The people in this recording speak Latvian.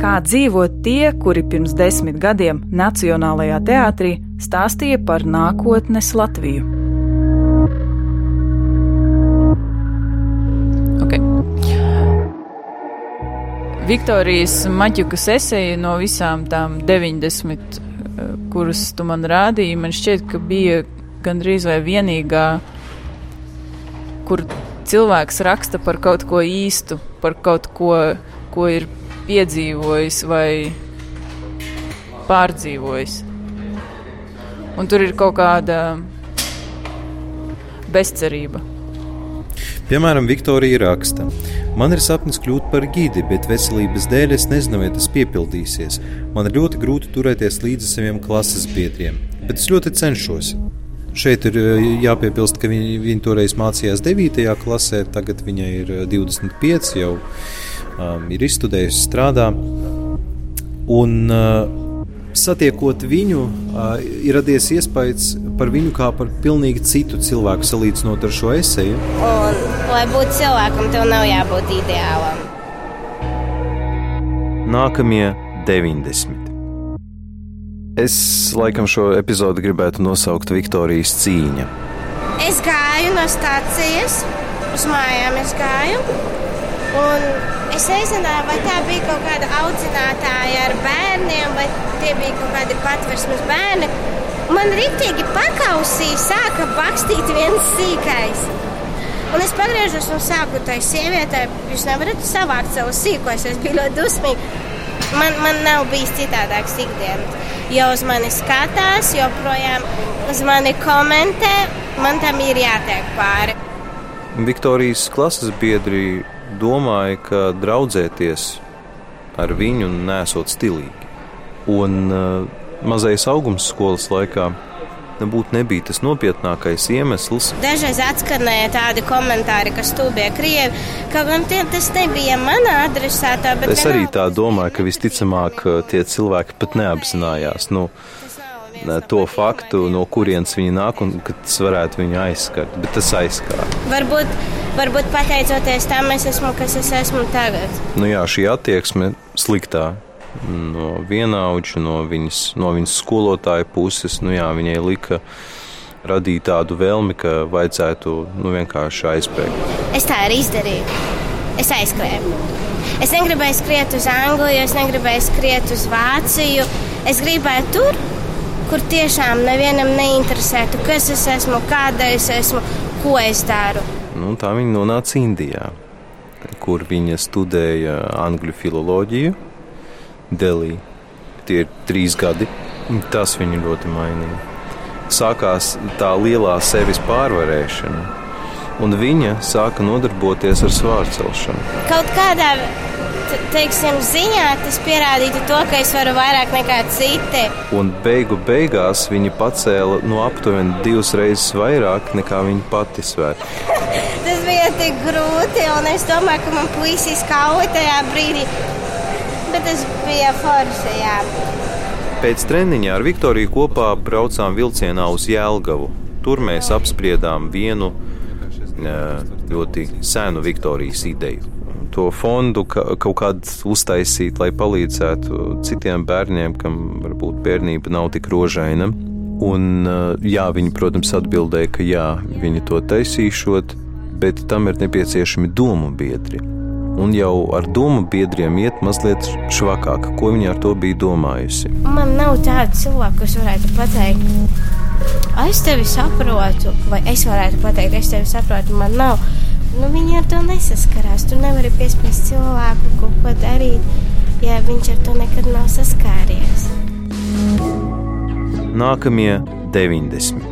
kā dzīvo tie, kuri pirms desmit gadiem Nacionālajā teātrī stāstīja par nākotnes Latviju. Okay. Viktorijas Maķukas esēja no visām tām 90, eh, kuras tu man rādīji, man šķiet, ka bija gandrīz vai vienīgā, kur cilvēks raksta par kaut ko īstu, par kaut ko, ko ir piedzīvojis vai pārdzīvojis. Un tur ir kaut kāda bezcerība. Piemēram, Viktorija raksta, man ir sapnis kļūt par gidi, bet veselības dēļ es nezinu, vai tas piepildīsies. Man ir ļoti grūti turēties līdzi saviem klases biedriem, bet es ļoti cenšos. Šeit ir eh, jāpiebilst, ka viņa, viņa toreiz mācījās 9. klasē, tagad viņai ir 25, eh, jau um, ir izstudējusi, strādā. Un, uh, satiekot viņu, uh, ir radies iespējas par viņu kā par pilnīgi citu cilvēku, salīdzinot ar šo esēju. Un, lai būtu cilvēkam, tev nav jābūt ideālam. Nākamie 90. Es laikam šo epizodi gribētu nosaukt Viktorijas cīņa. Es gāju no stācijas, uz mājām es gāju. Un es nezināju, vai tā bija kaut kāda audzinātāja ar bērniem, vai tie bija kaut kādi patversmes bērni. Man rīktīgi pakausīja, sāka bakstīt viens sīkais. Un es pagriežos un saku tai sievietei, jūs nevarat savākt savu sīkos, es biju ļoti dusmīga. Man, man nav bijis citādāks ikdiena. Jo uz mani skatās, joprojām uz mani komentē, man tam ir jātiek pāri. Viktorijas klases biedri domāja, ka draudzēties ar viņu nesot stilīgi. Un uh, mazais augums skolas laikā nebūtu nebija tas nopietnākais iemesls. Dažreiz atskanēja tādi komentāri, ka stūbie krievi, kaut gan tie, tas nebija manā adresātā. Es arī tā domāju, ka visticamāk tie cilvēki pat neapzinājās. Nu, to faktu, no kurienes viņi nāk un ka tas varētu viņu aizskart. Bet tas aizskāra. Varbūt, varbūt pateicoties tam, es esmu, kas es esmu tagad. Nu jā, šī attieksme sliktā. No vienaudža, no viņas, no viņas skolotāja puses, nu jā, viņai lika radīt tādu vēlmi, ka vajadzētu nu, vienkārši aizbēgt. Es tā arī izdarīju. Es aizskrēju. Es negribēju skriet uz Angliju, es negribēju skriet uz Vāciju. Es gribēju tur, kur tiešām nevienam neinteresētu, kas es esmu, kāda es esmu, ko es daru. Nu, tā viņa nonāca Indijā, kur viņa studēja angļu filoloģiju Delī. Tie ir trīs gadi. Tas viņu ļoti mainīja. Sākās tā lielā sevis pārvarēšana, un viņa sāka nodarboties ar svārcelšanu. Kaut kādā teiksim, ziņā tas pierādītu to, ka es varu vairāk nekā citi. Un beigu beigās viņi pacēla no aptuveni divas reizes vairāk nekā viņa pati svēr. tas bija tik grūti, un es domāju, ka man puisis kauja tajā brīdī, bet tas bija forši. Jā. Pēc treniņa ar Viktoriju kopā braucām vilcienā uz Jēlgavu. Tur mēs apspriedām vienu ļoti senu Viktorijas ideju to fondu ka, kaut kādu uztaisīt, lai palīdzētu citiem bērniem, kam varbūt bērnība nav tik rožaina. Un, jā, viņi, protams, atbildēja, ka jā, viņi to taisīšot, bet tam ir nepieciešami domu biedri. Un jau ar domu biedriem iet mazliet švakāk, ko viņa ar to bija domājusi. Man nav tāda cilvēka, kas varētu pateikt, es tevi saprotu, vai es varētu pateikt, es tevi saprotu, man nav nu, viņi ar to nesaskarās. Tu nevari piespiest cilvēku kaut ko darīt, ja viņš ar to nekad nav saskāries. Nākamie 90.